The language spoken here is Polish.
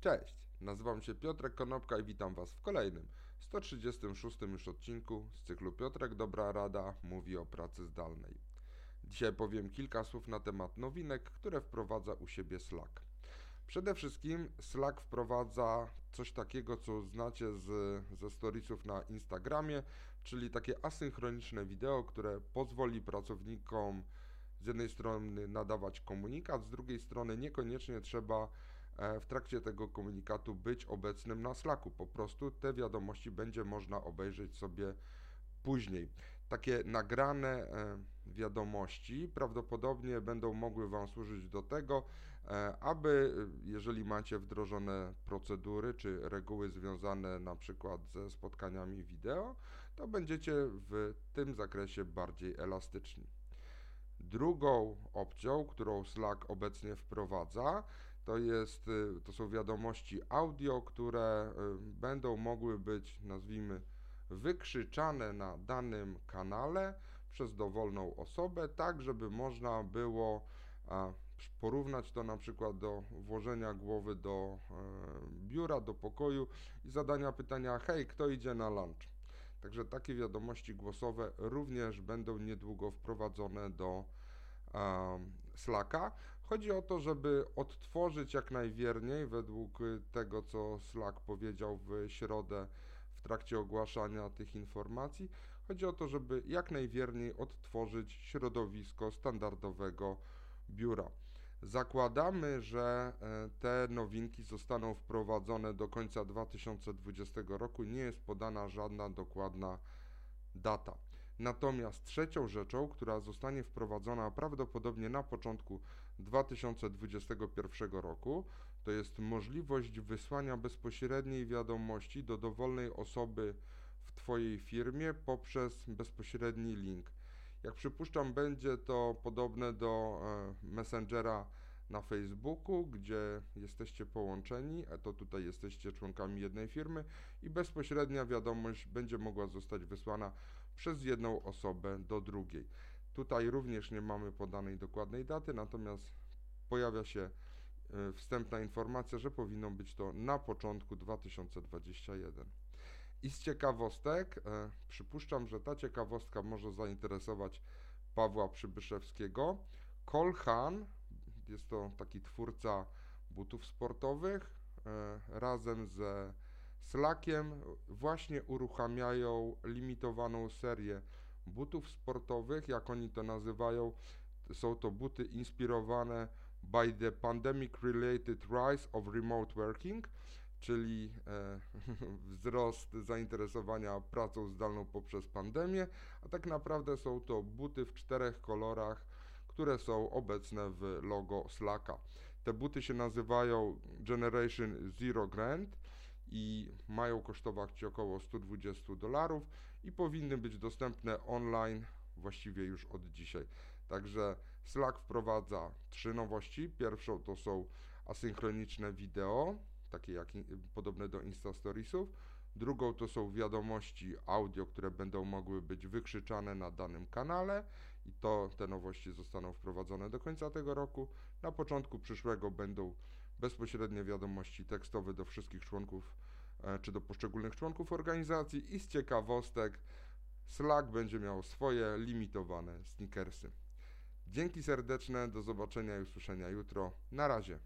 Cześć, nazywam się Piotrek Konopka i witam Was w kolejnym 136 już odcinku z cyklu Piotrek Dobra Rada mówi o pracy zdalnej. Dzisiaj powiem kilka słów na temat nowinek, które wprowadza u siebie Slack. Przede wszystkim Slack wprowadza coś takiego, co znacie z, ze storiesów na Instagramie, czyli takie asynchroniczne wideo, które pozwoli pracownikom z jednej strony nadawać komunikat, z drugiej strony niekoniecznie trzeba w trakcie tego komunikatu być obecnym na Slacku. Po prostu te wiadomości będzie można obejrzeć sobie później. Takie nagrane e, wiadomości prawdopodobnie będą mogły Wam służyć do tego, e, aby jeżeli macie wdrożone procedury czy reguły związane na przykład ze spotkaniami wideo, to będziecie w tym zakresie bardziej elastyczni. Drugą opcją, którą Slack obecnie wprowadza, to, jest, y, to są wiadomości audio, które y, będą mogły być, nazwijmy, wykrzyczane na danym kanale przez dowolną osobę, tak żeby można było porównać to na przykład do włożenia głowy do e, biura, do pokoju i zadania pytania: hej, kto idzie na lunch? Także takie wiadomości głosowe również będą niedługo wprowadzone do Slacka. Chodzi o to, żeby odtworzyć jak najwierniej, według tego co Slack powiedział w środę w trakcie ogłaszania tych informacji, chodzi o to, żeby jak najwierniej odtworzyć środowisko standardowego biura. Zakładamy, że e, te nowinki zostaną wprowadzone do końca 2020 roku. Nie jest podana żadna dokładna data. Natomiast trzecią rzeczą, która zostanie wprowadzona prawdopodobnie na początku 2021 roku, to jest możliwość wysłania bezpośredniej wiadomości do dowolnej osoby w Twojej firmie poprzez bezpośredni link. Jak przypuszczam, będzie to podobne do e, Messengera na Facebooku, gdzie jesteście połączeni, a to tutaj jesteście członkami jednej firmy i bezpośrednia wiadomość będzie mogła zostać wysłana przez jedną osobę do drugiej. Tutaj również nie mamy podanej dokładnej daty, natomiast pojawia się e, wstępna informacja, że powinno być to na początku 2021. I z ciekawostek, e, przypuszczam, że ta ciekawostka może zainteresować Pawła Przybyszewskiego. Kolhan, jest to taki twórca butów sportowych, e, razem ze Slackiem właśnie uruchamiają limitowaną serię butów sportowych, jak oni to nazywają. Są to buty inspirowane by the pandemic related rise of remote working czyli e, wzrost zainteresowania pracą zdalną poprzez pandemię, a tak naprawdę są to buty w czterech kolorach, które są obecne w logo Slacka. Te buty się nazywają Generation Zero Grand i mają kosztować około 120 dolarów i powinny być dostępne online właściwie już od dzisiaj. Także Slack wprowadza trzy nowości. Pierwszą to są asynchroniczne wideo, takie jak podobne do Insta Storiesów. Drugą to są wiadomości audio, które będą mogły być wykrzyczane na danym kanale i to te nowości zostaną wprowadzone do końca tego roku. Na początku przyszłego będą bezpośrednie wiadomości tekstowe do wszystkich członków e, czy do poszczególnych członków organizacji i z ciekawostek Slack będzie miał swoje limitowane sneakersy. Dzięki serdeczne, do zobaczenia i usłyszenia jutro. Na razie.